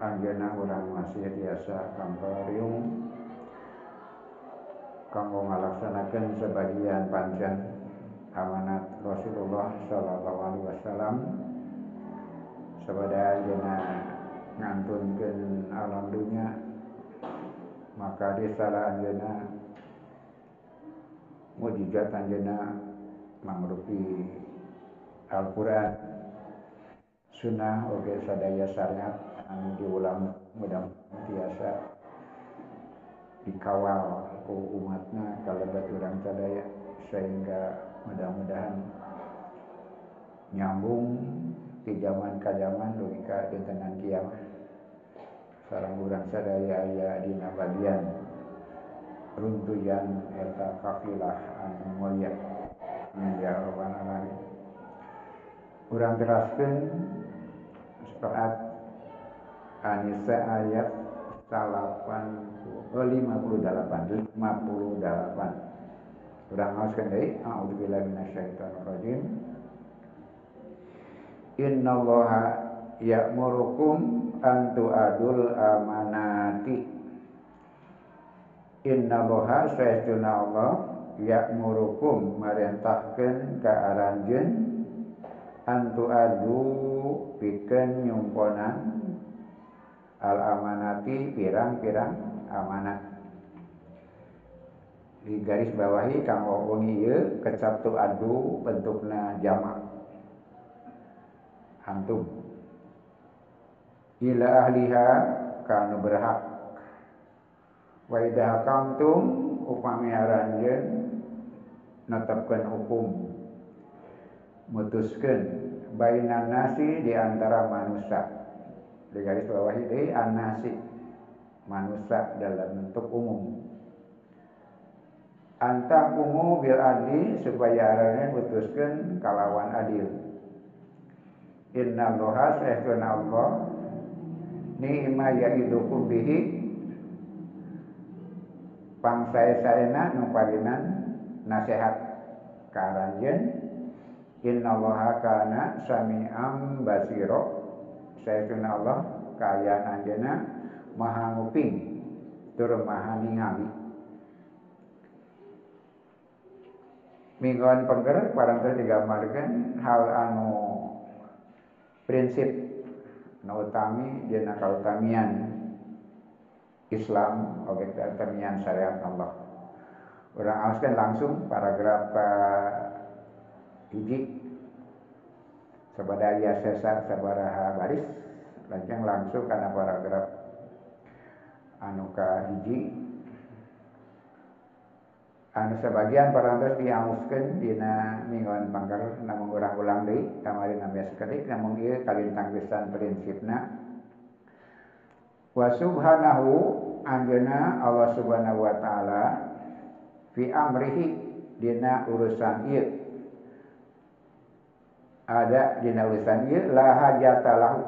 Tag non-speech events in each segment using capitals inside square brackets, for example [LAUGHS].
Anjeunna urang masih tiasa kamparium kanggo ngalaksanakeun sebagian pancen amanat Rasulullah sallallahu alaihi wasallam. Sabada anjeunna ngantunkeun alam dunya maka disala anjeunna mujizat anjeunna mangrupi Al-Qur'an. Sunnah oge sadaya syariat anu diulang mudah biasa dikawal ku umatna kalebat urang sadaya sehingga mudah-mudahan nyambung di zaman ke zaman logika dintenan kiamat. Sarang urang sadaya aya dina bagian runtuyan eta kafilah anu mulia. Ya rabbal alamin. Urang teraskeun Anisa ayat 58 58 urang ngaoskeun deui a'udzubillahi minasyaitonir rajim innallaha ya'murukum an tu'adul amanati. Innallaha sayyiduna Allah ya'murukum merintahkeun ka aranjeun antu adu pikeun nyumponan al amanati pirang-pirang amanat. Di garis bawahi wengi ieu kecap tu adu bentukna jamak. Antum. Ila ahliha kanu berhak. Wa idza hakamtum upami aranjeun netepkeun hukum. Mutuskeun bainan nasi di antara manusia di garis bawah ini an-nasi manusia dalam bentuk umum. Antakumu bil adli supaya arane putuskeun kalawan adil. Inna allaha sayyiduna allah. Ni'ma ya'idukum bihi. Pangsae-saena nu parinan nasihat karanjeun innallaha kana sami'am basiro sayyiduna Allah kaya anjeunna maha nguping tur maha ningali mingguan pengger parang teh digambarkeun hal anu prinsip nu utami dina kautamian Islam oge kautamian syariat Allah. Urang aoskeun langsung paragraf hiji sebadaya sesa sabaraha baris lajeng langsung karena paragraf anuka hiji. Anu sebagian parantos dihauskan dina mingguan pangker namun urang-ulang deui kamari nambah seketik namun ieu kalintang pisan prinsipna. Wa subhanahu anjeuna Allah subhanahu wa taala fi amrihi dina urusan ieu. Ada di urusan ieu la hajata lahu.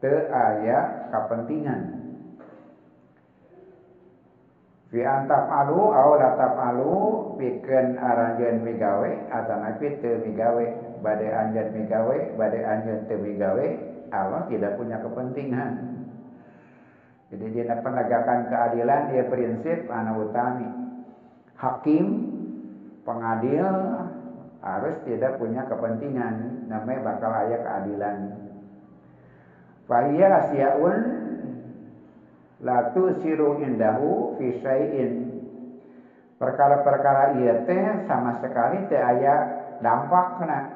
Teu aya kapentingan fi antap alu aw latap alu pikeun aranjeun migawe atanapi teu migawe bade anjeun migawe bade anjeun teu migawe Allah tidak punya kepentingan. Jadi dia penegakan keadilan dia prinsip anu utami. Hakim pengadil harus tidak punya kepentingan. Namanya bakal ayat keadilan. Fahiyya asyaun latu siru indahu fi perkara-perkara iya teh sama sekali teh aya dampakna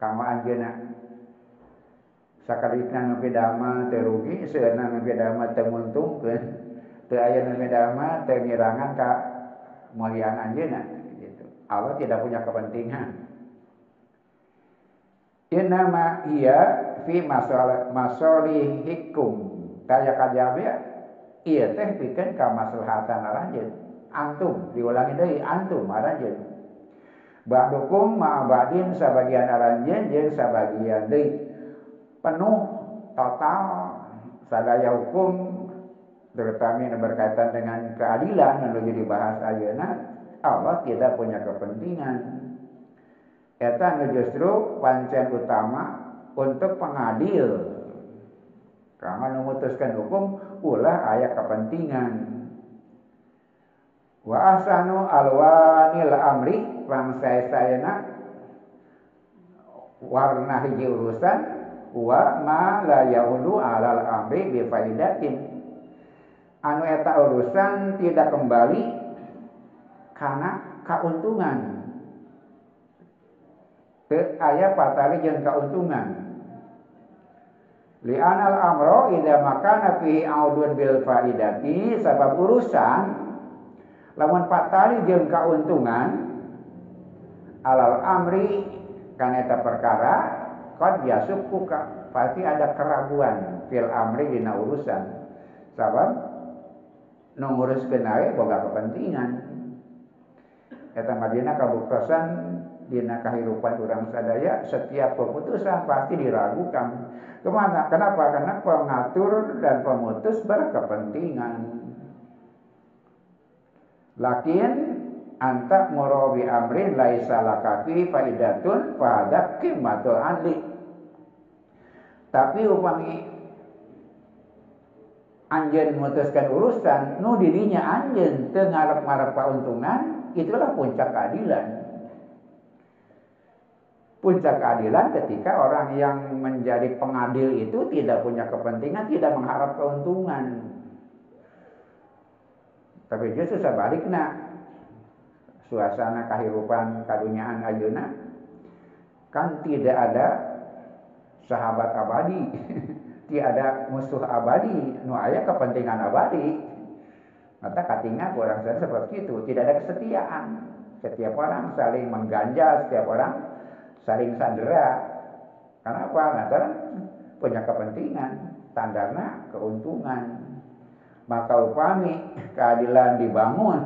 kanggo anjeunna sakalipna nu dama teu rugi seunna nu dama teu nguntungkeun. Teu aya nu dama teu ngirangan ka gitu Allah tidak punya kepentingan. Inama iya fi masalah masalihikum kaya kajabe iya teh pikeun ka maslahatan antum diulangi deui antum aranjeun ba'dukum ma'abadin sabagian aranjeun jeung sabagian deui penuh total sadaya hukum terutama yang berkaitan dengan keadilan yang lagi dibahas ayeuna Allah tidak punya kepentingan eta justru pancen utama untuk pengadil. Karena memutuskan hukum ulah ayat kepentingan. Wa asanu alwanil amri saya sayana warna hiji urusan wa ma la yahudu alal amri bi. Anu eta urusan tidak kembali karena keuntungan. Ke ayat patali jeung keuntungan. Li'anal amro idza makana fihi audun bil faidati sebab urusan lamun patali jeung kauntungan alal amri kana eta perkara qad yasukku pasti ada keraguan fil amri dina urusan nu nguruskeun ae boga kepentingan eta madina kabuktosan dina kahirupan orang sadaya setiap keputusan pasti diragukan Ke mana? Kenapa? Karena pengatur dan pemutus berkepentingan. Lakin anta murabi amrin laisa lakafi faidatun fahadak kimatul adli. Tapi upami anjen memutuskan urusan, nu dirinya anjen tengarap ngarep keuntungan, itulah puncak keadilan puncak keadilan ketika orang yang menjadi pengadil itu tidak punya kepentingan, tidak mengharap keuntungan. Tapi justru sebaliknya, suasana kehidupan kaduniaan ayuna kan tidak ada sahabat abadi, [LAUGHS] tidak ada musuh abadi, nu aya kepentingan abadi. Maka katinga orang saya seperti itu, tidak ada kesetiaan. Setiap orang saling mengganjal, setiap orang saling sandera. Kenapa? Nah, karena punya kepentingan, standarnya keuntungan. Maka upami keadilan dibangun,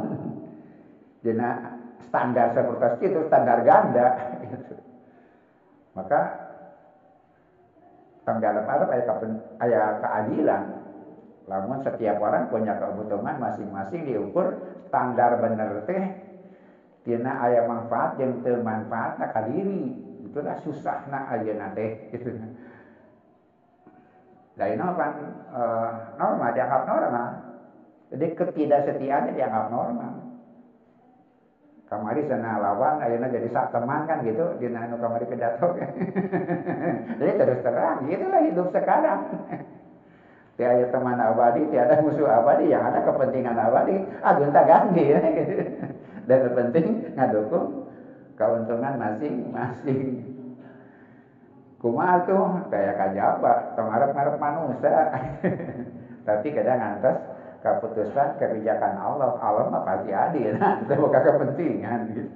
[LAUGHS] jadi standar seperti itu standar ganda. [LAUGHS] Maka tanggal Arab ayat keadilan. Namun setiap orang punya kebutuhan masing-masing diukur standar bener teh tina ayat manfaat yang termanfaat nak diri itulah susahna ayeuna teh gitu. Lain kan e, normal dianggap normal. Jadi ketidaksetiaannya dianggap normal. Kamari sana lawan, ayeuna jadi sak teman kan gitu, di nanu kamari pidato. [LAUGHS] jadi terus terang, gitulah hidup sekarang. [LAUGHS] Tiada teman abadi, tiada musuh abadi, yang ada kepentingan abadi, agunta ganti ya, [LAUGHS] gitu. Dan terpenting ngadukung keuntungan masing-masing. Kumaha tuh kayak kajaba, pengarap-ngarap manusia. [LAUGHS] Tapi kadang ngantos keputusan kebijakan Allah. Allah mah pasti adil, nah, [LAUGHS] itu bukan kepentingan gitu.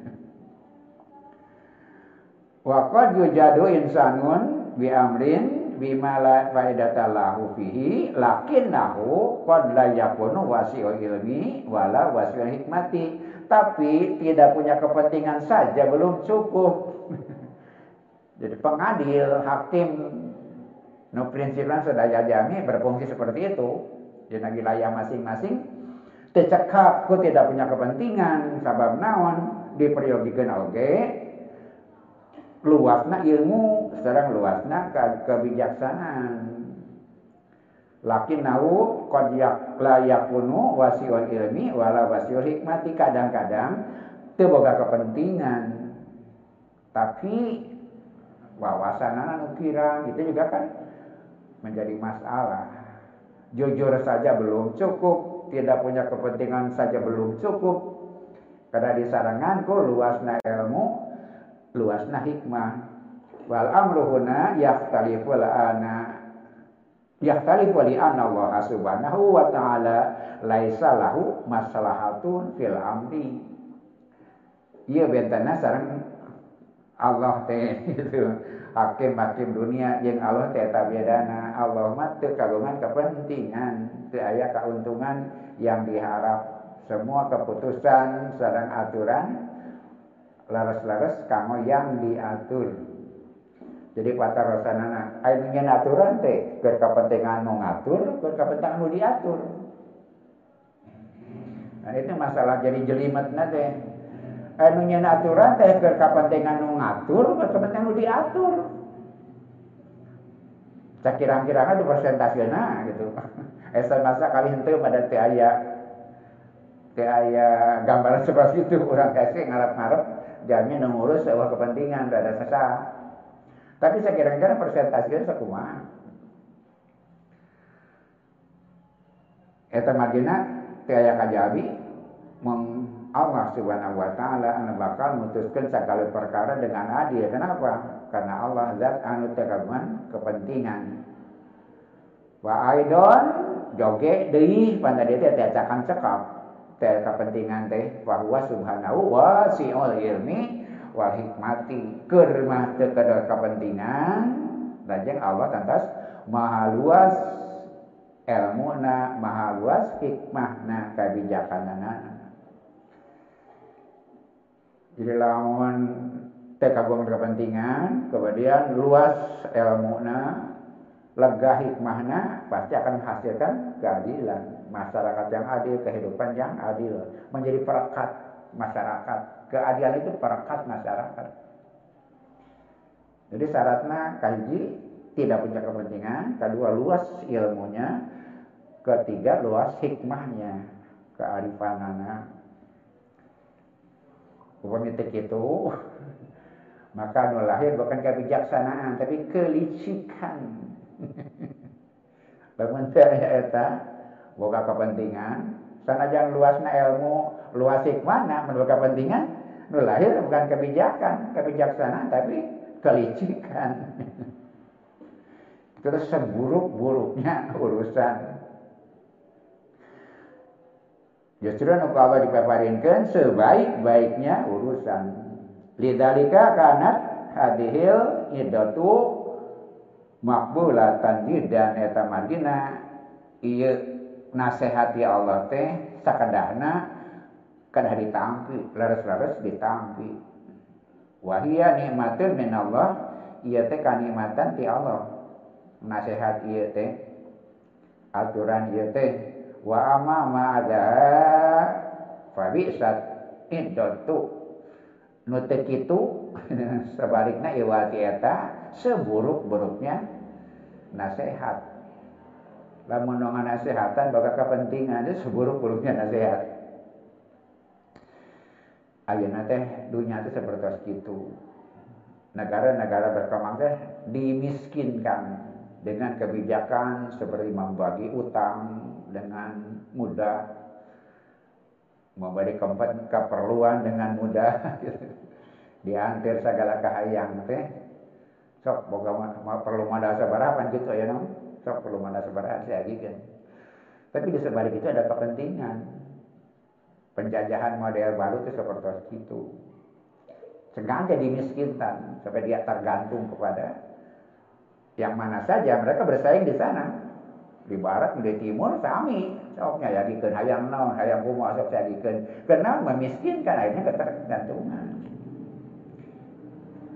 Waqad yujadu insanun bi amrin bima la faidata lahu fihi lakinnahu qad la yakunu wasi'ul ilmi wala wasi'ul hikmati tapi tidak punya kepentingan saja belum cukup. [LAUGHS] Jadi pengadil, hakim, no prinsipnya sedaya jami berfungsi seperti itu. Di wilayah masing-masing, tercekap ku tidak punya kepentingan, sabab naon, diperyogikan oke, luasna ilmu, sekarang luasna ke kebijaksanaan. Lakin nau qad la yakunu wasiul ilmi wala wasiul hikmati kadang-kadang teu boga kepentingan. Tapi wawasan anu kirang itu juga kan menjadi masalah. Jujur saja belum cukup, tidak punya kepentingan saja belum cukup. Karena disaranganku luasna ilmu, luasna hikmah. Wal amruhuna yakhtaliful ana Yahtalifu li anna Allah subhanahu wa ta'ala laisa lahu maslahatun fil amri. Iya bentana sarang Allah teh [LAUGHS] gitu. Hakim-hakim dunia yang Allah teh tabedana. Allah mah teu kagungan kepentingan, teu aya keuntungan yang diharap. Semua keputusan sareng aturan laras-laras kamu yang diatur. Jadi patah rasanana anu nyen aturan teh keur kapentingan nu ngatur, keur kapentingan nu diatur. Nah itu masalah jadi jelimetna teh. Anu nyen aturan teh keur kapentingan nu ngatur, keur kapentingan nu diatur. Cakirang-kirangnya itu persentasional gitu. [LAUGHS] Masa kali henteu pada teu aya aya gambaran seperti itu orang kasih ngarep-ngarep jamin ngurus sebuah kepentingan ada sesah. Tapi saya kira-kira persentasinya sekumaha. Eta margina teu aya kajabi Allah Subhanahu wa taala anu bakal mutuskan segala perkara dengan adil. Kenapa? Karena Allah zat anu tekagungan kepentingan. Wa aidon joge pada dia teh akan cekap teh kepentingan teh bahwa subhanahu wa si'ul ilmi wa hikmati keur mah teu kepentingan lajeng Allah tantas maha luas ilmuna maha luas hikmahna kabijakanana jadi lamun teh kagungan kepentingan, kemudian luas ilmu na, lega hikmahna, pasti akan menghasilkan keadilan. Masyarakat yang adil, kehidupan yang adil. Menjadi perekat masyarakat. Keadilan itu perekat masyarakat. Jadi syaratnya kaji tidak punya kepentingan, kedua luas ilmunya, ketiga luas hikmahnya, kearifanannya, Upamitik itu [LAUGHS] maka nu lahir bukan kebijaksanaan tapi kelicikan. [LAUGHS] Lamun saya eta boga kepentingan, sanajan luasna ilmu, luas hikmahna menurut kepentingan, nu lahir bukan kebijakan, kebijaksanaan tapi kelicikan. [LAUGHS] Terus seburuk-buruknya urusan Justru nu Allah dipaparinkan sebaik-baiknya urusan. Lidalika kanat hadihil idatu makbulatan dan eta madina nasehati Allah teh sakadahna kadah ditampi laras-laras ditampi wahia nikmatun min Allah iya teh kanikmatan ti Allah. Nasihat iya teh aturan iya teh. Wa amma ma ada fabisat iddatu nu teu kitu [LAUGHS] sebalikna iwati eta seburuk-buruknya nasihat lamun nongan nasihatan baga kepentingan. Itu seburuk-buruknya nasihat. Ayeuna teh dunia teh seperti itu negara-negara berkembang teh dimiskinkan dengan kebijakan seperti membagi utang dengan mudah memberi keperluan dengan mudah. [LAUGHS] Diantir segala kahayang teh. Sok boga perlu modal sabarapan gitu ya nom sok perlu modal sabarapan saya tapi di sebalik itu ada kepentingan. Penjajahan model baru itu seperti itu. Sengaja dimiskinkan sampai dia tergantung kepada yang mana saja. Mereka bersaing di sana. Di barat di timur sami. Sok nyayagikeun hayang naon hayang kumaha sok nyayagikeun karena memiskinkan akhirnya ketergantungan.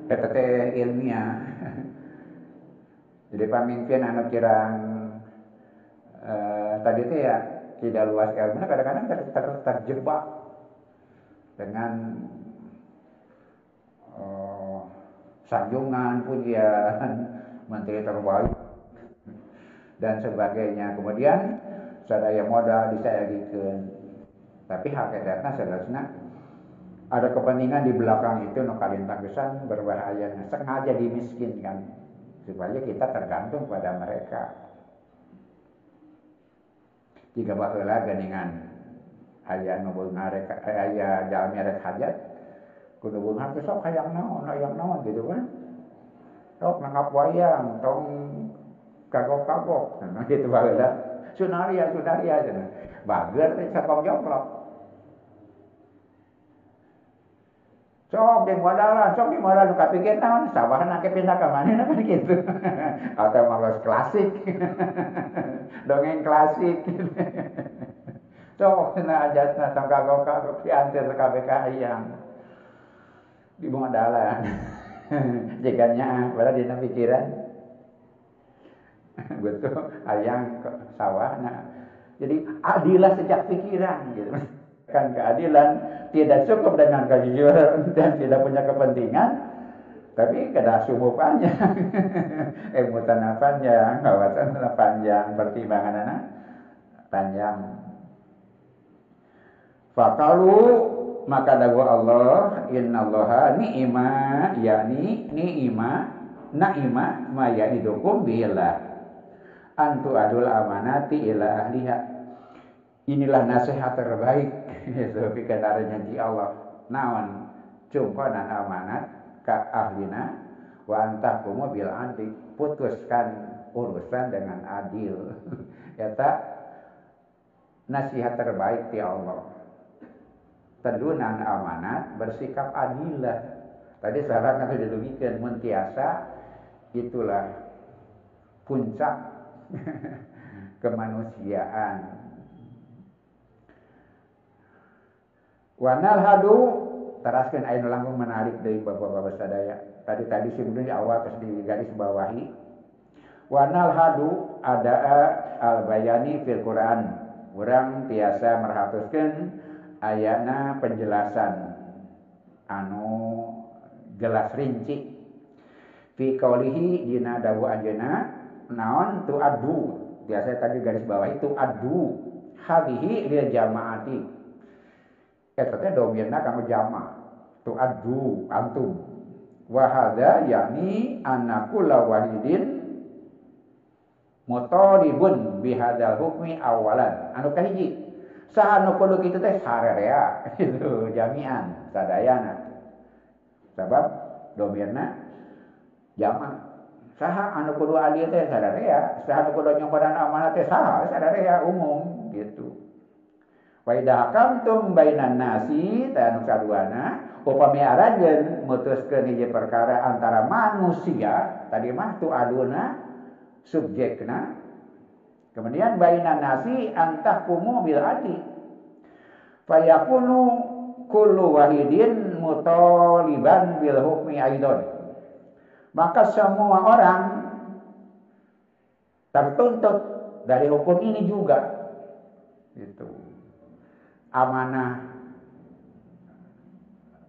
Teh ilmiah [LAUGHS] jadi pemimpin anu kirang uh, tadi teh ya tidak luas ilmunya kadang-kadang ter, ter, terjebak dengan uh, sanjungan pujian [LAUGHS] menteri terbaik [LAUGHS] dan sebagainya. Kemudian sadaya modal disayagikan. Tapi hakikatnya seharusnya ada kepentingan di belakang itu kalintang kesan berbahaya sengaja dimiskinkan supaya kita tergantung pada mereka. Jika baheula geningan aya nu ngarek aya jalmi rek hajat kudu beunghar sok hayang naon hayang naon gitu kan. Sok nangap wayang tong kagok-kagok [LAUGHS] gitu baheula sunaria sunaria cenah bager teh joplok sok di modal sok di modal. Nu kapikeun naon sabahan ake pindah ka manehna [LAUGHS] kan gitu. [LAUGHS] Atau malas klasik. [LAUGHS] Dongeng klasik. Sok cenah ajatna tong kagok-kagok diantir kabeh ka hayang di modalan. Jiganya pada dina pikiran. Betul ayang sawah nah. Jadi adilah sejak pikiran gitu. Kan keadilan tidak cukup dengan kejujuran [LAUGHS] dan tidak punya kepentingan Tapi kada subuh [LAUGHS] panjang. Emutan panjang, kawasan panjang, pertimbangan anak panjang. Fakalu maka dagu Allah inna Allah ni'ima yakni ni'ima na'ima ma ya'idukum billah antu adul amanati ila ahliha inilah nasihat terbaik itu pikanaranya di Allah. Nawan cungkonan amanat ka ahlina wa antahkumu bil adli putuskan urusan dengan adil. [LAUGHS] Ya tak? Nasihat terbaik di Allah. Telunan amanat bersikap adilah tadi syaratnya sudah demikian mentiasa itulah puncak [LAUGHS] kemanusiaan wanal hadu teraskan air langgung menarik dari bapak-bapak sadaya. Tadi tadi sebelumnya awal terus di garis bawahi. Wanal hadu ada al bayani fil Quran. Orang biasa merhatuskan ayana penjelasan anu jelas rinci fi kaulihi dina dawu ajena naon tu adu biasa tadi garis bawah itu adu hadhihi lil jamaati Etanya domirna kamu jama. Tu adu antum. Wahada yakni anakula wahidin mutaribun bihadal hukmi awalan. Anu kahiji. Sahanu kudu kitu teh sararea [LAUGHS] itu jami'an sadayana. Sebab domirna jama. Saha anu kudu ali teh sadarea, saha anu kudu nyokodan amanah teh saha sadarea umum gitu. Wa idza hakamtum bainan nasi tanu kaduana upami aranjeun mutuskeun hiji perkara antara manusia tadi mah tu aduna subjekna. Kemudian bainan nasi antahkumu bil adli fayakunu kullu wahidin mutaliban bil hukmi aidon. Maka semua orang tertuntut dari hukum ini juga. Itu amanah.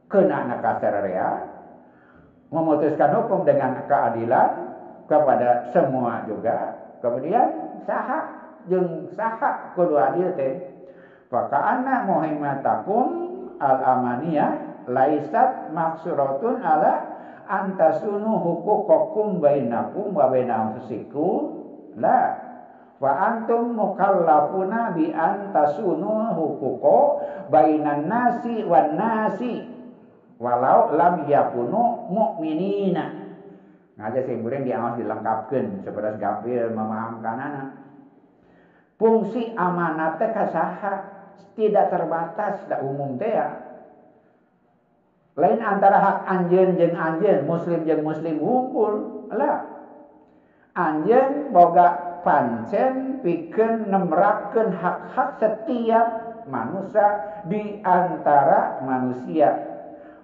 Kena nakasararea memutuskan hukum dengan keadilan kepada semua juga. Kemudian saha jeng saha kudu adil teh. Faka'anna muhimmatakum al amaniyah laisat maksuratun ala antasunu hukukakum bainakum wa baina anfusikum la wa antum mukallafuna bi antasunu hukuko bainan nasi wan nasi. Walau lam yakunu mu'minina. Ngaja simburin diawas dilengkapkan seperti gampil memahamkan anak fungsi amanat teh kasaha tidak terbatas da umum teh ya. Lain antara hak anjeun jeung anjeun muslim jeung muslim unggul lah anjeun boga pancen pikeun nemrakeun hak-hak setiap manusia di antara manusia.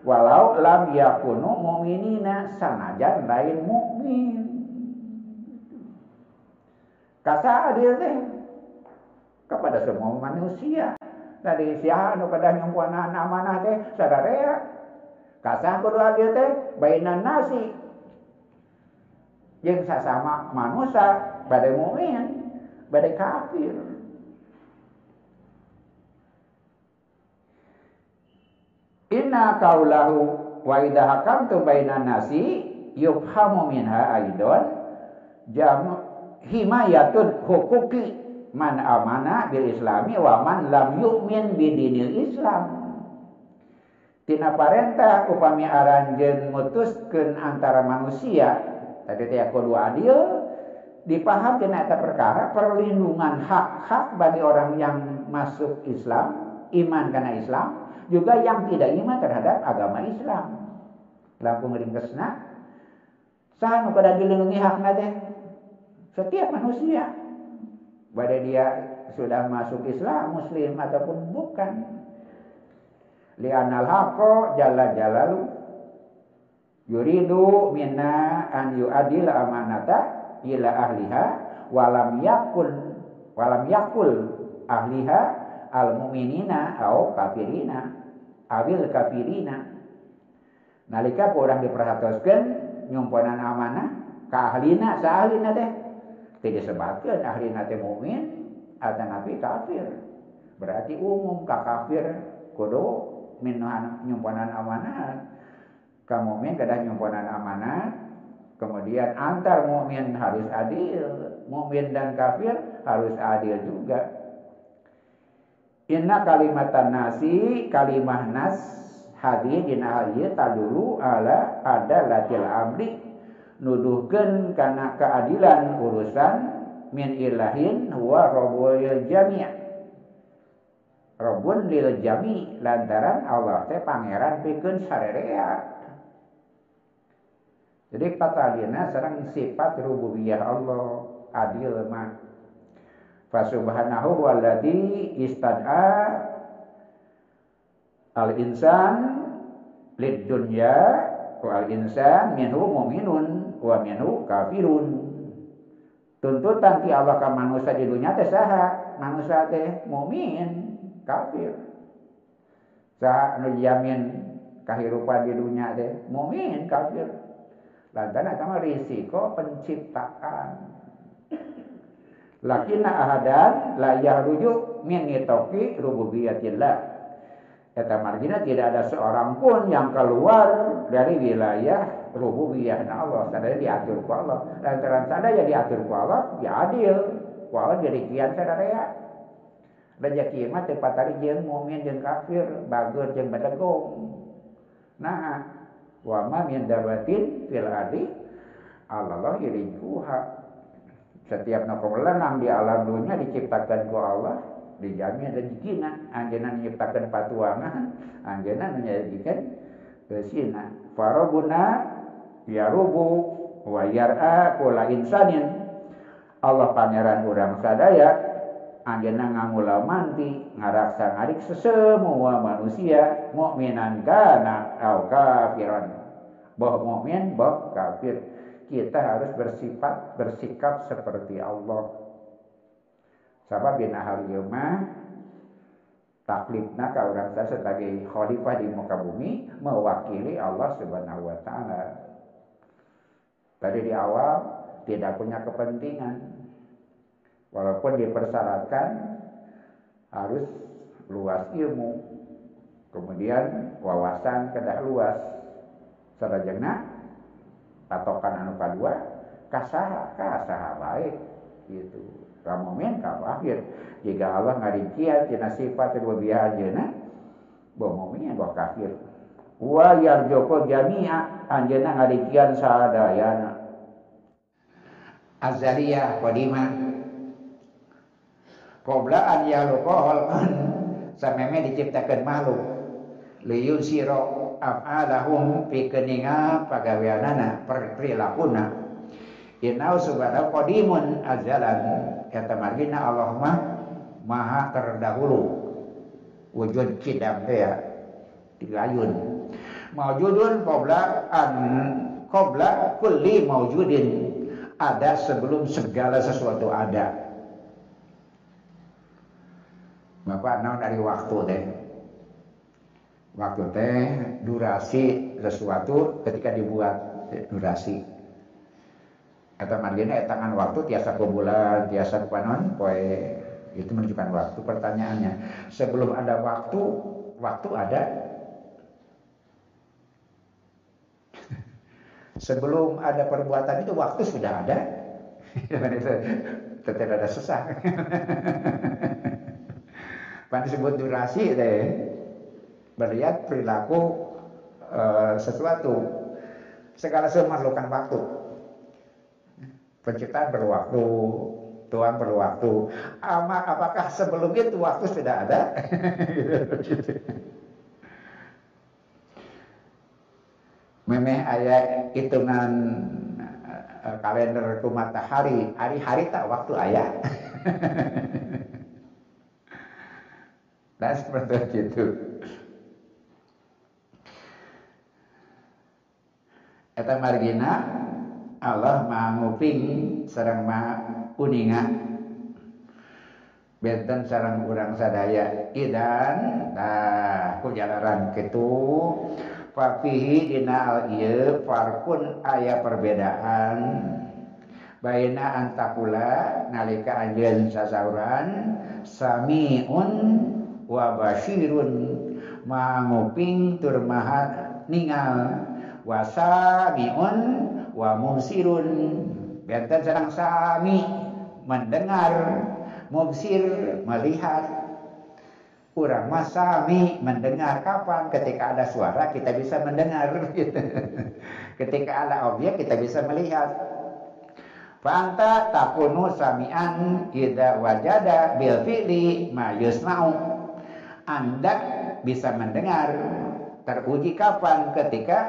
Walau lam yakunu mu'minina sanajan lain mukmin kasa adil teh kepada semua manusia. Dari siapa nu pada nyumpuan amanah teh sadarea kasa kudu adil teh bainan nasi. Yang sesama manusia badai mukmin, badai kafir. Inna kaulahu wa idha hakamtu bainan nasi yufhamu minha aidon jam himayatun hukuki man amana bil islami wa man lam yu'min bidinil islam tina parenta upami aranjeun mutuskeun antara manusia tadi teh kudu adil dipaham kena perkara perlindungan hak-hak bagi orang yang masuk Islam, iman karena Islam, juga yang tidak iman terhadap agama Islam. Lampung ringkesna, sah pada dilindungi hak teh setiap manusia. Pada dia sudah masuk Islam, Muslim ataupun bukan. Lianal haqo jalla jalalu yuridu minna an yu'adil amanata ila ahliha walam yakul walam yakul ahliha al mu'minina au kafirina awil kafirina. Nalika kurang diperhatikan nyumponan amanah ka ahlina sa ahlina teh. Tidak sebagian ahlina teh mukmin atau nabi kafir. Berarti umum ka kafir kudu minuhan nyumponan amanah. Ka mukmin kada nyumponan amanah kemudian antar mukmin harus adil mukmin dan kafir harus adil juga. Inna kalimatan nasi kalimah nas hadi dina ieu tadulu ala ada latil amri. Nuduhkeun kana keadilan urusan min ilahin huwa rabbul jami' Rabbun lil jami lantaran Allah teh pangeran pikeun sarerea jadi patalina sareng sifat rububiyah Allah adil mah Fasubhanahu walladhi istad'a al-insan lid dunya wa al-insan minhu mu'minun wa minhu kafirun. Tuntutan ti Allah ka manusia di dunia teh saha? Manusia teh mukmin, kafir. Saha anu jamin kahirupan di dunia teh? Mukmin, kafir. Lantaran kama risiko penciptaan Lakina ahadan la yahruju min nitoki rububiyatillah. Kata margina tidak ada seorang pun yang keluar dari wilayah rububiyah Allah. Sadaya diatur ku Allah. Lantaran sadaya diatur ku Allah, ya adil. Ku Allah jadi kian sadaya. Ya. Rezeki mah tepat hari jeung mukmin jeung kafir, bager jeung badegong. Nah, wa ma min dabatin fil ardi Allah yurikuha setiap nak lenang di alam dunia diciptakan ku Allah, dijamin rezekinya. Anjena menciptakan patuangan, anjena menyajikan kesina. Farobuna yarubu wa yar'a kula insanin. Allah pangeran urang sadaya anjena ngamula manti ngaraksa ngarik sesemua manusia mukminan kana au kafiran. Boh mukmin, boh kafir kita harus bersifat bersikap seperti Allah. Sabab bin ahal yuma taklifna ka orang sebagai khalifah di muka bumi mewakili Allah Subhanahu wa taala. Tadi di awal tidak punya kepentingan. Walaupun dipersyaratkan harus luas ilmu. Kemudian wawasan kedah luas. Sarajana patokan anu kadua kasaha kasaha baik gitu. Kamumin ka akhir jika Allah ngarincian tina sifat ajeuna bahwa mumin bahwa kafir. Wa yarjoko jami'a anjeuna ngarincian sadayana azaliyah qadimah. Qabla an yaluqahal sameme diciptakan makhluk liyun siro af'alahum fi keninga pagaweanana perilakuna inau subhanahu qadimun azalan. Kata margina Allahumma maha terdahulu. Wujud kidam ya dilayun maujudun qabla an qabla kulli maujudin ada sebelum segala sesuatu ada. Bapak naon dari waktu deh waktu teh durasi sesuatu ketika dibuat durasi. Atau margina tangan waktu tiasa ke bulan tiasa panon poe itu menunjukkan waktu pertanyaannya. Sebelum ada waktu waktu ada. [LAUGHS] Sebelum ada perbuatan itu waktu sudah ada. [LAUGHS] Tetap ada sesah [LAUGHS] Pan disebut durasi deh melihat perilaku e, sesuatu. Segala sesuatu memerlukan waktu. Penciptaan berwaktu, Tuhan berwaktu. Ama, apakah sebelum itu waktu sudah ada? [LAUGHS] Memeh ayat hitungan uh, kalender ku matahari, hari-hari tak waktu ayah. [LAUGHS] Dan seperti itu. eta margina Allah maha nguping sarang maha kuninga. Benten sarang urang sadaya idan nah ku jalaran kitu. Fafihi dina al ieu farkun aya perbedaan. Baina antakula nalika anjeun sasauran samiun wa basyirun maha nguping tur maha ningal. Wasamiun wa musirun benten sedang sami mendengar mubsir melihat. Kurang masami mendengar. Kapan? Ketika ada suara kita bisa mendengar. Gitu. [LAUGHS] ketika ada objek kita bisa melihat. Fanta takunu samian idza wajada bil fi'li ma yusma'u. Anda bisa mendengar. Teruji kapan? Ketika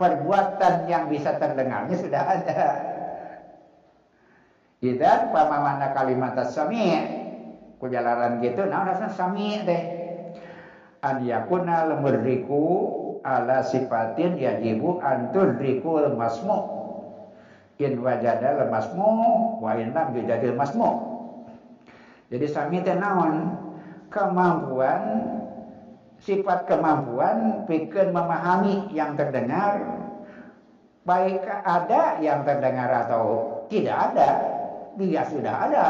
perbuatan yang bisa terdengarnya sudah ada. Idan pamamana kalimat sami' kujalaran gitu nah rasa sami deh. An yakuna ala sifatin yajibu antur rikul masmu in wajada lemasmu wa in lam yujadil masmu. Jadi sami teh kemampuan sifat kemampuan pikir memahami yang terdengar. Baik ada yang terdengar atau tidak ada dia sudah ada.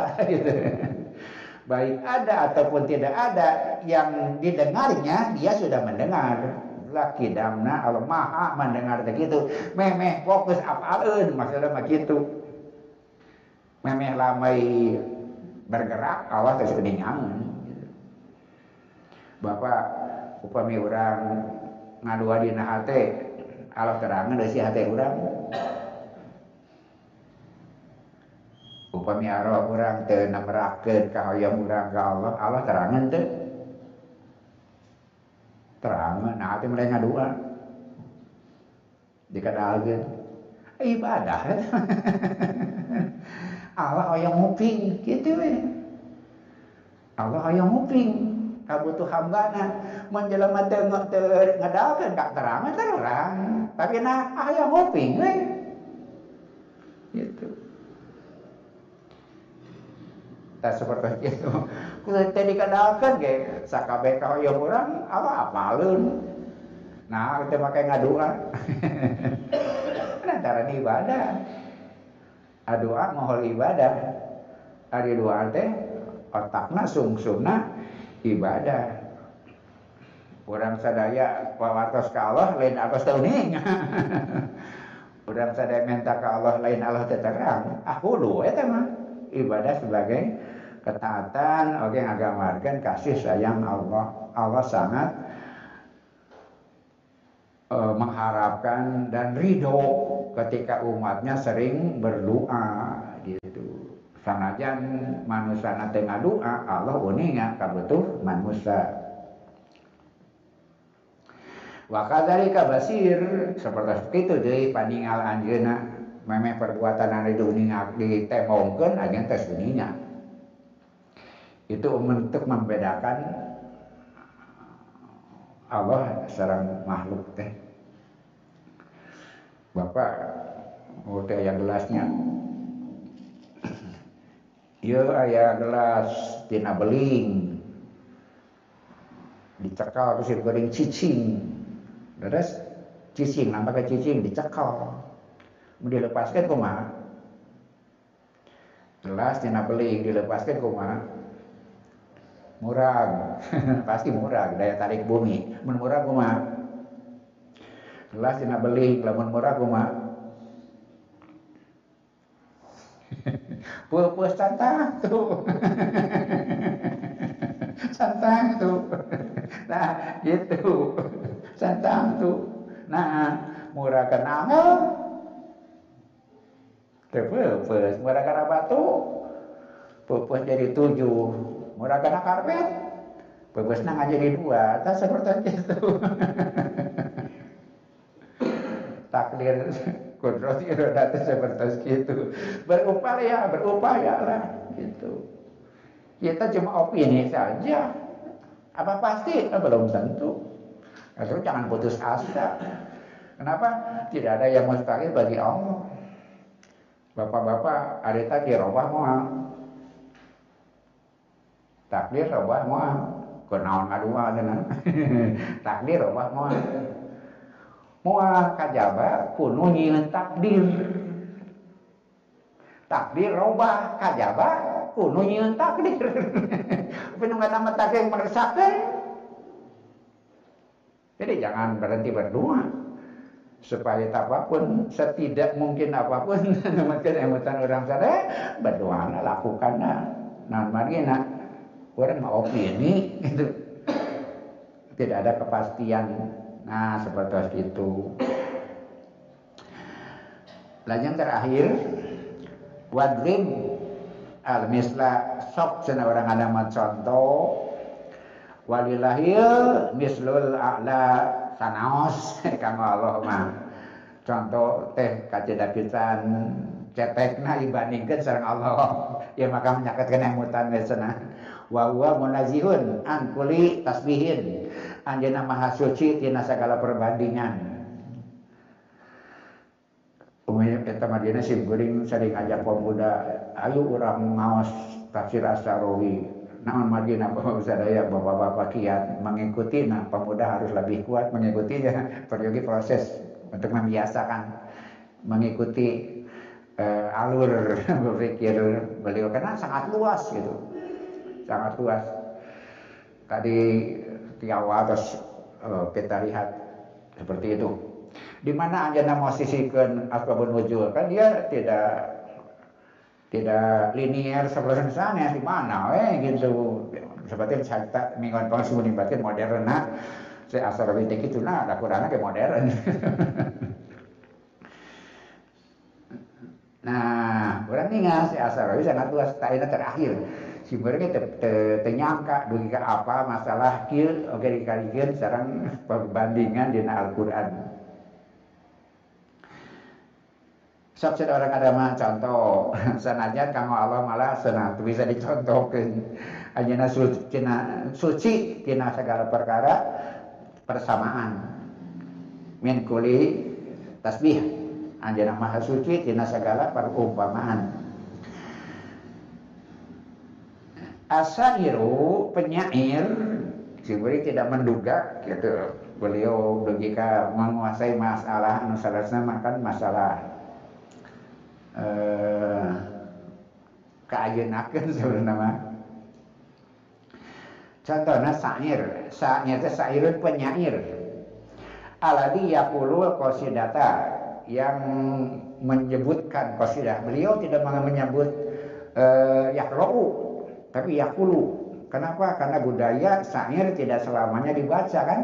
[LAUGHS] Baik ada ataupun tidak ada yang didengarnya dia sudah mendengar. Laki damna Allah maha mendengar begitu. Memeh fokus apalun maksudnya begitu. Memeh lamai bergerak Allah terus keningan Bapak upami orang ngadua di hati Allah terangan dari si hati orang upami arwah orang teu namerakeun ka hoyong urang ka Allah. Allah terangan teu terangan nah teh mulai ngadua. Dikadalkeun. Ibadah. [LAUGHS] Allah hoyong muping gitu we. Allah hoyong muping kabutuh hambana menjelema teu ngadalkeun ka terangan terang tapi nah hoyong muping we gitu. Tak seperti itu. Kita dikenalkan ge. Sakabe yang orang apa apalun. Nah kita pakai ngadua. Antara ibadah. Doa mohon ibadah. Hari doa teh otakna sungsumna ibadah. Orang sadaya pawartos ke Allah lain atas tauning orang [LAUGHS] sadaya minta ke Allah lain Allah terang. Ah hulu eta mah. Ibadah sebagai ketaatan oke okay, ngagamarkan kasih sayang Allah. Allah sangat uh, mengharapkan dan ridho ketika umatnya sering berdoa gitu sanajan manusia tengah doa Allah uninga kabutuh manusia. Wakadhalika basir seperti itu deh paningal anjeuna. Memang perbuatan anu diuninga ditemongkeun aja tes uninya itu untuk membedakan Allah seorang makhluk teh. Bapak mau teh yang gelasnya Iya ayah gelas tina beling dicekal terus goreng cicing. Terus cicing nampaknya cicing dicekal dilepaskan kumaha gelas tina beling dilepaskan kumaha murah [LAUGHS] pasti murah daya tarik bumi. Mun murah kumaha gelas dina beli lamun murah kumaha [LAUGHS] Pupus santang tuh santang tuh nah gitu. Santang tuh nah murah kenangan Pupus murah karena batu Pupus jadi tujuh. Murah kena karpet. Bagusnya ngaji di dua. Tak seperti itu. Takdir kudrot irodat seperti itu berupaya berupaya lah gitu. Kita cuma opini saja. Apa pasti? Eh, belum tentu. Terus jangan putus asa. Kenapa? Tidak ada yang mustahil bagi Allah. Bapak-bapak ada tadi robah mau takdir robah moal kunaon ngadua takdir robah moal Mual kajaba kuno nyieun takdir. Takdir robah kajaba kuno nyieun takdir. [LAUGHS] Penunggan nama takdir meresahkan. Jadi jangan berhenti berdoa supaya apa pun setidak mungkin apa pun [LAUGHS] mungkin emutan orang sana berdoa lakukan nah marina orang mau opini itu tidak ada kepastian nah seperti itu. Lalu yang terakhir wadrim al misla sok cina orang ada contoh walilahil mislul a'la sanaos [LAUGHS] kanggo Allah mah. Contoh teh kacedapisan cetekna ibandingkeun sareng Allah. [LAUGHS] Ya maka menyakitkan emutan cenah. Wa huwa munazihun an kuli tasbihin anjeunna maha suci tina sagala perbandingan. Umumnya kita madina sim guring sering ajak pemuda ayo urang ngaos tafsir Asarawi naon Madinah bapak sadaya bapak-bapak kiat mengikuti nah pemuda harus lebih kuat mengikutinya. [LAUGHS] Peryogi proses untuk membiasakan mengikuti uh, alur [LAUGHS] berpikir beliau karena sangat luas gitu. Sangat luas. Tadi awal terus uh, kita lihat seperti itu. Di mana anjana posisikan asbabun wujud kan dia tidak tidak linier sebelah sana di mana eh gitu. Seperti cerita mingguan tahun sebelum batin modern nah saya asal lebih itu nah ada kurangnya kayak modern. [LAUGHS] Nah orang ningal si asal lebih sangat luas tadi terakhir si mereka ternyangka dugi apa masalah kil oke dikalikan sekarang perbandingan dengan Al-Quran. Sok orang ada mah contoh. [LAUGHS] Sanajan kanggo Allah malah senang bisa dicontohkan ayeuna suci tina suci tina segala perkara persamaan. Min kuli tasbih. Anjeunna maha suci tina segala perumpamaan Asairu penyair Jibri tidak menduga gitu. Beliau logika menguasai masalah anu makan masalah eh, kaajenakeun sebenarnya [LAUGHS] contohnya syair. Syair itu syairun penyair. Aladi yakulul kosidata yang menyebutkan kosidah beliau tidak menyebut uh, yaklou tapi yakulu kenapa? Karena budaya syair tidak selamanya dibaca kan?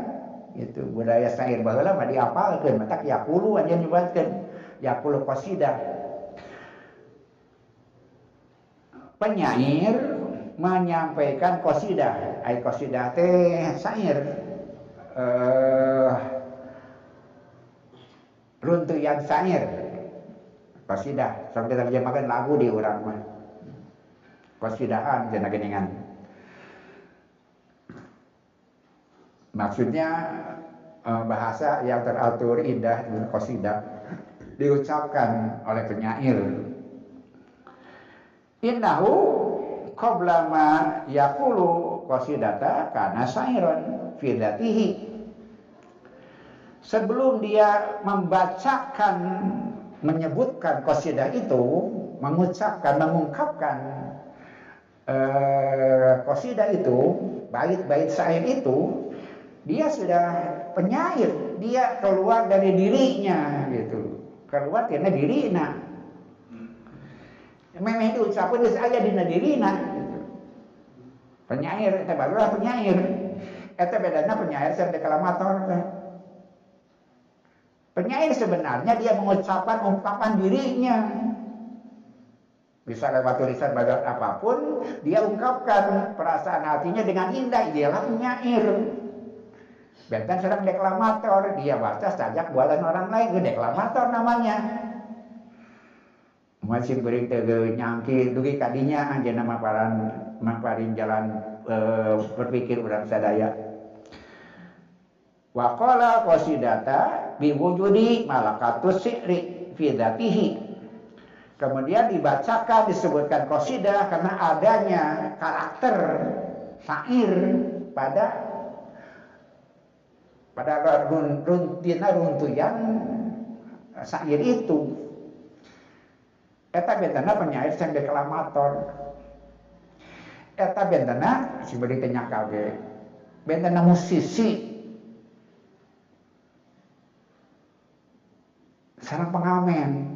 Itu budaya syair baheula mah diapalkeun matak yakulu aja dibacakeun. Yakulu kosidah penyair menyampaikan kosidah ay kosidah teh syair. Uh, runtuyan syair. Kosidah sampai terjemahkan lagu di orang mah kosidahan jenah geningan. Maksudnya uh, bahasa yang teratur indah kosidah diucapkan oleh penyair. Innahu qabla ma yaqulu qasidata kana sairon fi sebelum dia membacakan menyebutkan qasidah itu mengucapkan mengungkapkan uh, qasidah itu bait-bait syair itu dia sudah penyair. Dia keluar dari dirinya gitu. Keluar karena dirinya memang itu siapa geus aya dina dirina penyair eta barulah penyair. Eta bedana penyair sareng deklamator penyair sebenarnya dia mengucapkan ungkapan dirinya bisa lewat tulisan badan apa pun dia ungkapkan perasaan hatinya dengan indah dialah penyair. Benteng sedang deklamator, dia baca sajak buatan orang lain, itu deklamator namanya. Masih beri tege nyangki dugi kadinya nama paran maparin jalan e, berpikir urang sadaya. Wakola qasidata biwujudi malakatus sikri fidatihi Kemudian dibacakan disebutkan qasidah karena adanya karakter syair pada pada runtina runtuyan sair itu. Eta bentana penyair sang deklamator. Eta bentana si beri tenyakal ge bentana musisi. Sarang pengamen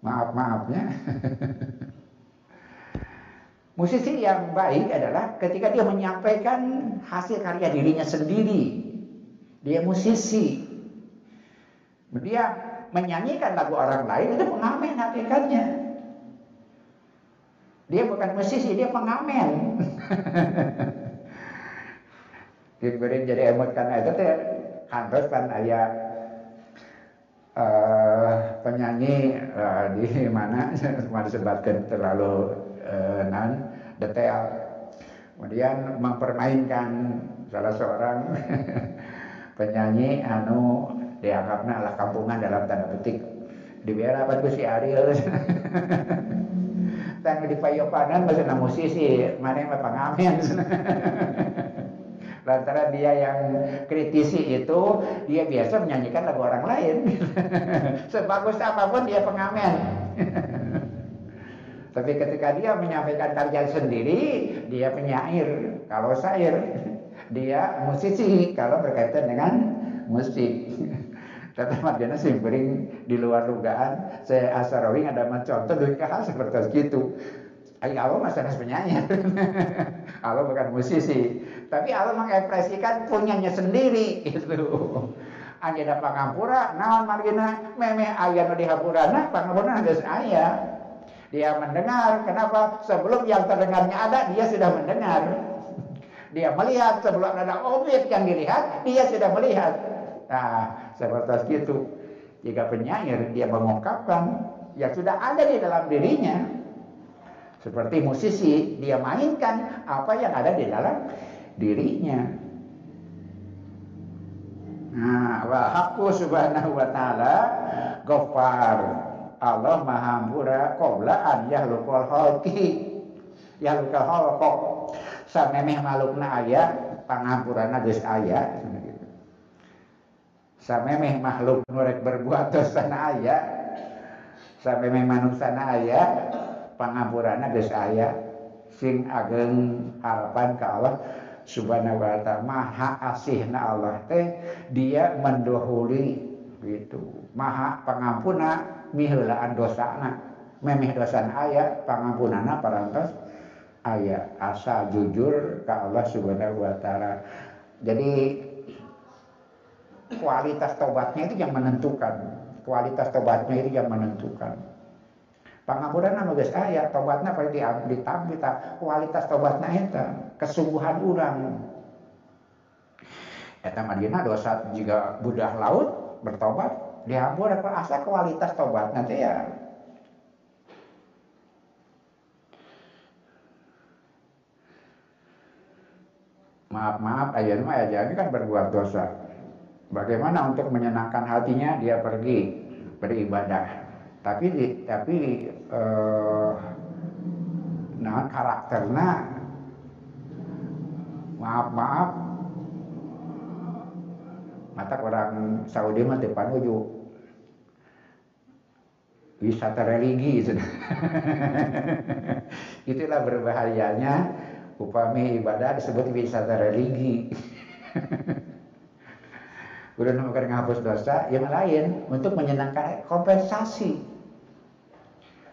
maaf maafnya [LAUGHS] musisi yang baik adalah ketika dia menyampaikan hasil karya dirinya sendiri dia musisi dia menyanyikan lagu orang lain itu pengamen hakikatnya. Dia bukan musisi, dia pengamen. [LAUGHS] Diberi jadi emot karena itu kantos kan ayah penyanyi uh, di [LAUGHS] mana? Cuma disebutkan terlalu uh, nan detail. Kemudian mempermainkan salah seorang [LAUGHS] penyanyi anu dianggapnya adalah kampungan dalam tanda petik. Dibiar apa tuh si Ariel? [LAUGHS] Tang di masih musisi mana yang pengamen lantaran dia yang kritisi itu dia biasa menyanyikan lagu orang lain [LAUGHS] sebagus apa pun dia pengamen [LAUGHS] tapi ketika dia menyampaikan karya sendiri dia penyair kalau syair [LAUGHS] dia musisi kalau berkaitan dengan musik Kata Marjana simpering di luar dugaan. Saya asarawing ada contoh dari hal seperti itu. Allah masih penyanyi. Allah bukan musisi. Tapi Allah mengekspresikan punyanya sendiri. Itu. Anjana pangampura, naon margina, memeh ayah no dihapurana, pangampura ada saya. Dia mendengar, kenapa? Sebelum yang terdengarnya ada, dia sudah mendengar. Dia melihat sebelum ada objek yang dilihat, dia sudah melihat. Nah, seperti itu. Jika penyair dia mengungkapkan yang sudah ada di dalam dirinya. Seperti musisi, dia mainkan apa yang ada di dalam dirinya. Nah, wa haqqu subhanahu wa ta'ala ghaffar. Allah Maha Murah qabla an yahlukal khalqi. Yahlukal khalqa. Samemeh malukna aya pangampurana geus aya samemeh makhluk nurek berbuat dosa na aya samemeh manusia na aya pangapurana geus aya sing ageng harapan ke Allah subhanahu wa ta'ala. Maha asihna Allah teh dia mendohuli gitu. Maha pangampuna miheulaan dosana. Memeh dosana aya pangampunana parantos aya. Asa jujur ke Allah subhanahu wa ta'ala. Jadi kualitas tobatnya itu yang menentukan. Kualitas tobatnya itu yang menentukan. Pangapuran nama guys ayat tobatnya pada ditampi kualitas tobatnya itu kesungguhan orang. Eta Madinah dosa jika budah laut bertobat dihampur apa asa kualitas tobat nanti ya maaf maaf ayat mah aja ini kan berbuat dosa Bagaimana untuk menyenangkan hatinya dia pergi beribadah. Tapi tapi eh, nah karakternya maaf maaf mata orang Saudi mah depan ujuk. Wisata religi [LAUGHS] itulah berbahayanya. Upami ibadah disebut wisata religi. [LAUGHS] Udah nomor ngapus dosa, yang lain untuk menyenangkan kompensasi.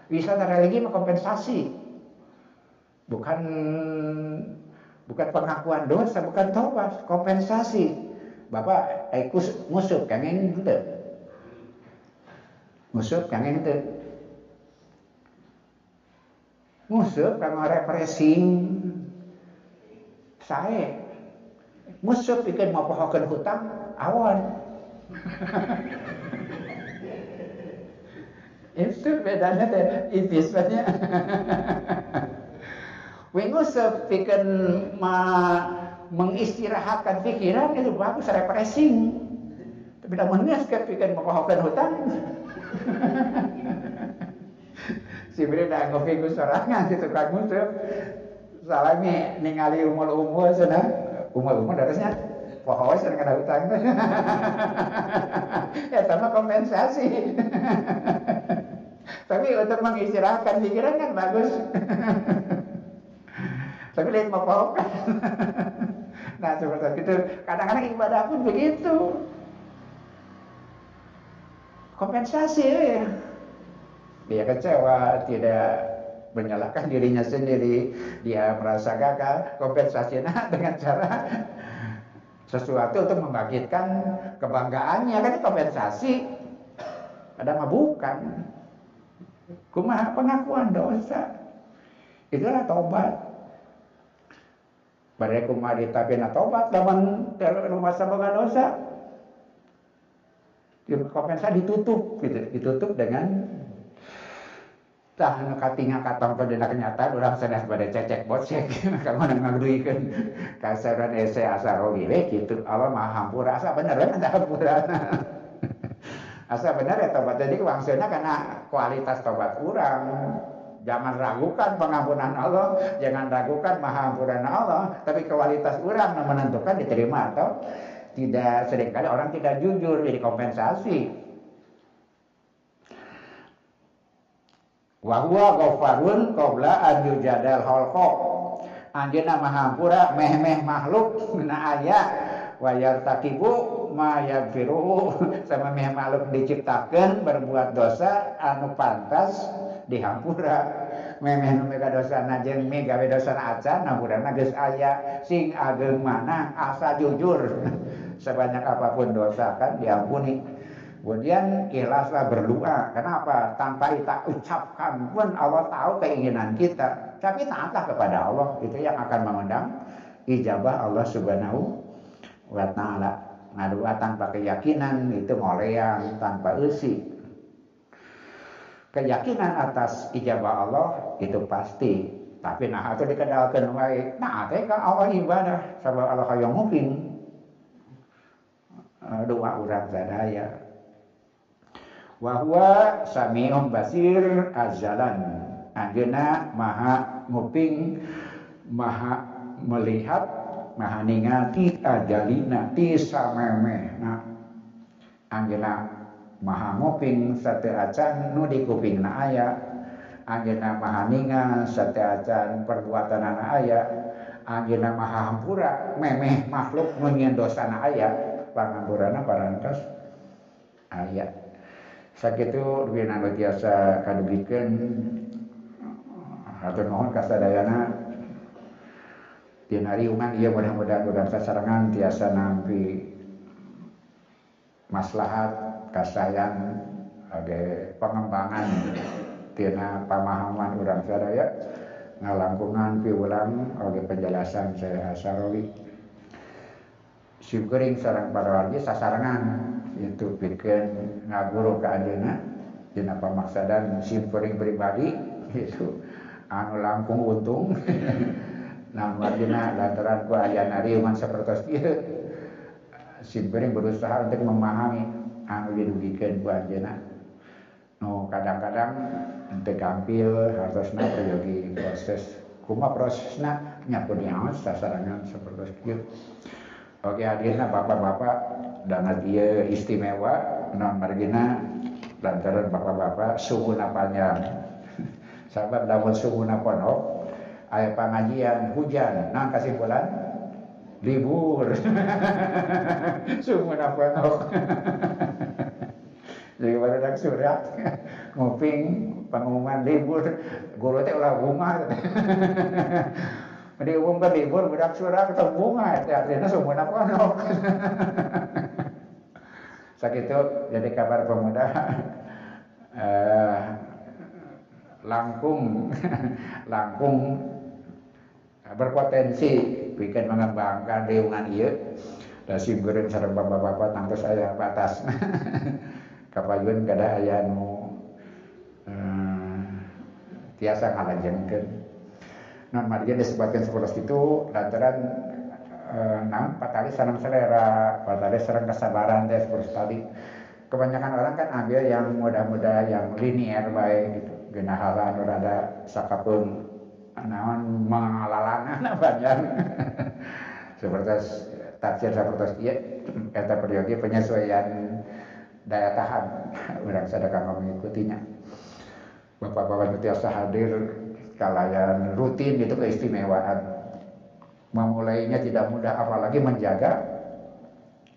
Wisata religi kompensasi. Bukan bukan pengakuan dosa, bukan tobat, kompensasi. Bapak ikus musuh kangen itu. Musuh kangen itu. Musuh kanggo repressing saya musuh pikir mau pohokan hutang awan. [LAUGHS] itu bedanya deh ibisnya. Wingu sepikan ma mengistirahatkan pikiran itu bagus refreshing. Tapi namun ini sepikan mengkohokan hutang. [LAUGHS] si beri dah ngopi ku sorangan si tukang musuh. Salami ningali umur-umur sana. Umur-umur darasnya pohoes yang ada utang [LAUGHS] ya sama kompensasi [LAUGHS] tapi untuk mengistirahatkan pikiran kan bagus. [LAUGHS] Tapi lain [LAUGHS] kan nah seperti itu. Kadang-kadang ibadah pun begitu. Kompensasi ya. Dia kecewa tidak menyalahkan dirinya sendiri, dia merasa gagal, kompensasinya dengan cara sesuatu untuk membangkitkan kebanggaannya. Kan kompensasi. Ada mah bukan. Kumaha pengakuan dosa. Itulah tobat. Badai kumaha ditapina tobat lawan rumah saboga dosa. Kompensasi ditutup gitu, ditutup dengan tah nu katinga katong pada kenyataan orang sadar pada cecek bocek [LAUGHS] kamu nang ngaduikeun kasaran ese asarogi we gitu Allah maha hampura asa bener kan hampura asa bener ya tobat jadi wangsana karena kualitas tobat kurang jangan ragukan pengampunan Allah jangan ragukan maha hampuran Allah tapi kualitas kurang menentukan diterima atau tidak. Seringkali orang tidak jujur jadi kompensasi. Wahwa ghafarun qabla an yujadal khalqa. Anjeunna mahampura meh-meh makhluk [LAUGHS] na aya wa yartakibu ma yaghfiruhu sama meh makhluk diciptakeun berbuat dosa anu pantas dihampura. Memeh nu mega dosa na jeung mi gawe dosa acan hampurana geus aya sing ageng mana asa jujur. [LAUGHS] Sebanyak apa pun dosa kan diampuni. Kemudian ikhlaslah berdoa. Kenapa? Tanpa kita ucapkan pun Allah tahu keinginan kita. Tapi taatlah kepada Allah. Itu yang akan mengundang ijabah Allah subhanahu wa ta'ala. Ngadua tanpa keyakinan itu ngoleang tanpa usi. Keyakinan atas ijabah Allah itu pasti. Tapi nah itu dikenalkan wae. Nah, itu kan Allah ibadah. Sebab Allah yang mungkin doa orang sadaya Wahwa sami'un basir azalan. Anjeuna maha nguping, maha melihat, nahaningati ajalina ti samemehna. Anjeuna maha nguping sate acan nu di kupingna aya. Anjeuna maha ninga sate acan perbuatanana aya. Anjeuna maha hampura memeh makhluk nu nyendosana aya. Panghamburana parantos aya. Sakitu lebih nanu tiasa kadugikeun hatur nuhun kasadayana. Dinariungan ia mudah-mudahan mudah kasarangan tiasa nampi maslahat kasayang ada pengembangan tina pemahaman orang sadaya ngalangkungan piulang oge penjelasan saya asarowi syukuring sarang para wargi sasarangan itu bikin ngaguru ke adina dina pamaksadan simpering pribadi itu anu langkung untung. [LAUGHS] nah margina lantaran ku ayana riuman seperti itu. Simpering berusaha untuk memahami anu dirugikan ku anjeuna no kadang-kadang ente gampil harusna pergi proses. Kuma prosesna nyapun nyawas sasarangan seperti itu. Oke hadirnya bapak-bapak dan dia istimewa non margina lantaran bapak-bapak suhu panjang. [LAUGHS] Sahabat dapat suhu ponok ayat pengajian hujan. Nah kesimpulan? Libur. [LAUGHS] Suhu [LAUGHS] ponok jadi pada surat nguping pengumuman libur. Guru teh ulah bunga. [LAUGHS] Diumumkan libur budak surah ketemu bunga. Itu artinya semua ponok sakitu jadi kabar pemuda. Eh, langkung. Langkung berpotensi bikin mengembangkan liungan iya. Dan simkurin sarang bapak-bapak tangtus saya batas [LAUGHS] kapayun kada aya nu eh, tiasa ngalajengkeun. Non margin disebutkan seperti itu lantaran eh, nah patali sarang selera patali sarang kesabaran deh seperti tadi kebanyakan orang kan ambil yang muda-muda yang linier baik gitu. Gena halan rada sakapun naon mengalalana banyak [LAUGHS] seperti tafsir sapertos ieu eta periode penyesuaian daya tahan. [LAUGHS] Orang sedekah mengikutinya. Bapak-bapak biasa hadir kalayan rutin itu keistimewaan. Memulainya tidak mudah apalagi menjaga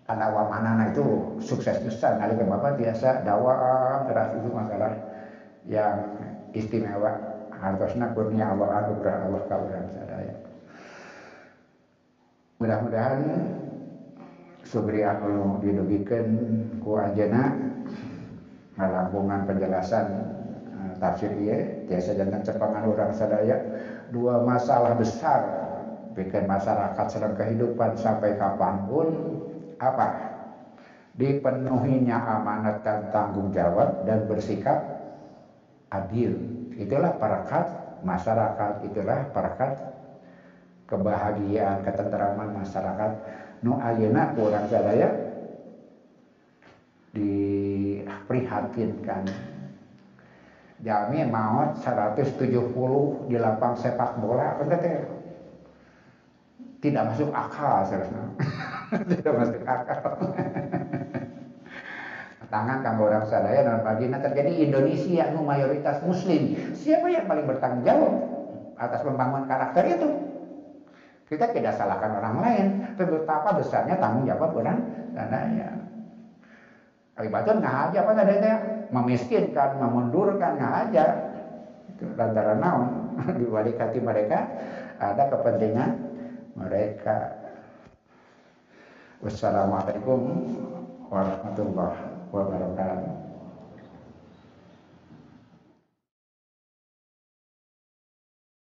anak wamanana itu sukses besar. Kali ke bapak biasa dakwah keras itu masalah yang istimewa hartosna kurnia Allah anugerah Allah kaulan sadaya. Mudah-mudahan subri anu didugikan ku anjeuna ngalangkungan penjelasan uh, tafsir ieu tiasa jantan cepangan orang sadaya. Dua masalah besar bikin masyarakat sedang kehidupan sampai kapan pun apa? Dipenuhinya amanat dan tanggung jawab dan bersikap adil itulah parakat masyarakat itulah parakat kebahagiaan ketentraman masyarakat. Nu ayeuna kurang sadaya diprihatinkan. Jami maut 170 di lapang sepak bola kan tidak masuk akal seharusnya [LAUGHS] tidak masuk akal [LAUGHS] tangan kanggo orang sadaya dan bagian terjadi Indonesia nu mayoritas muslim siapa yang paling bertanggung jawab atas pembangunan karakter itu kita tidak salahkan orang lain, betapa besarnya tanggung jawab orang sadaya. Kalibatun nggak aja apa tadi memiskinkan, memundurkan nggak aja. Lantaran naon [LAUGHS] di balik mereka ada kepentingan mereka. Wassalamualaikum warahmatullahi wabarakatuh.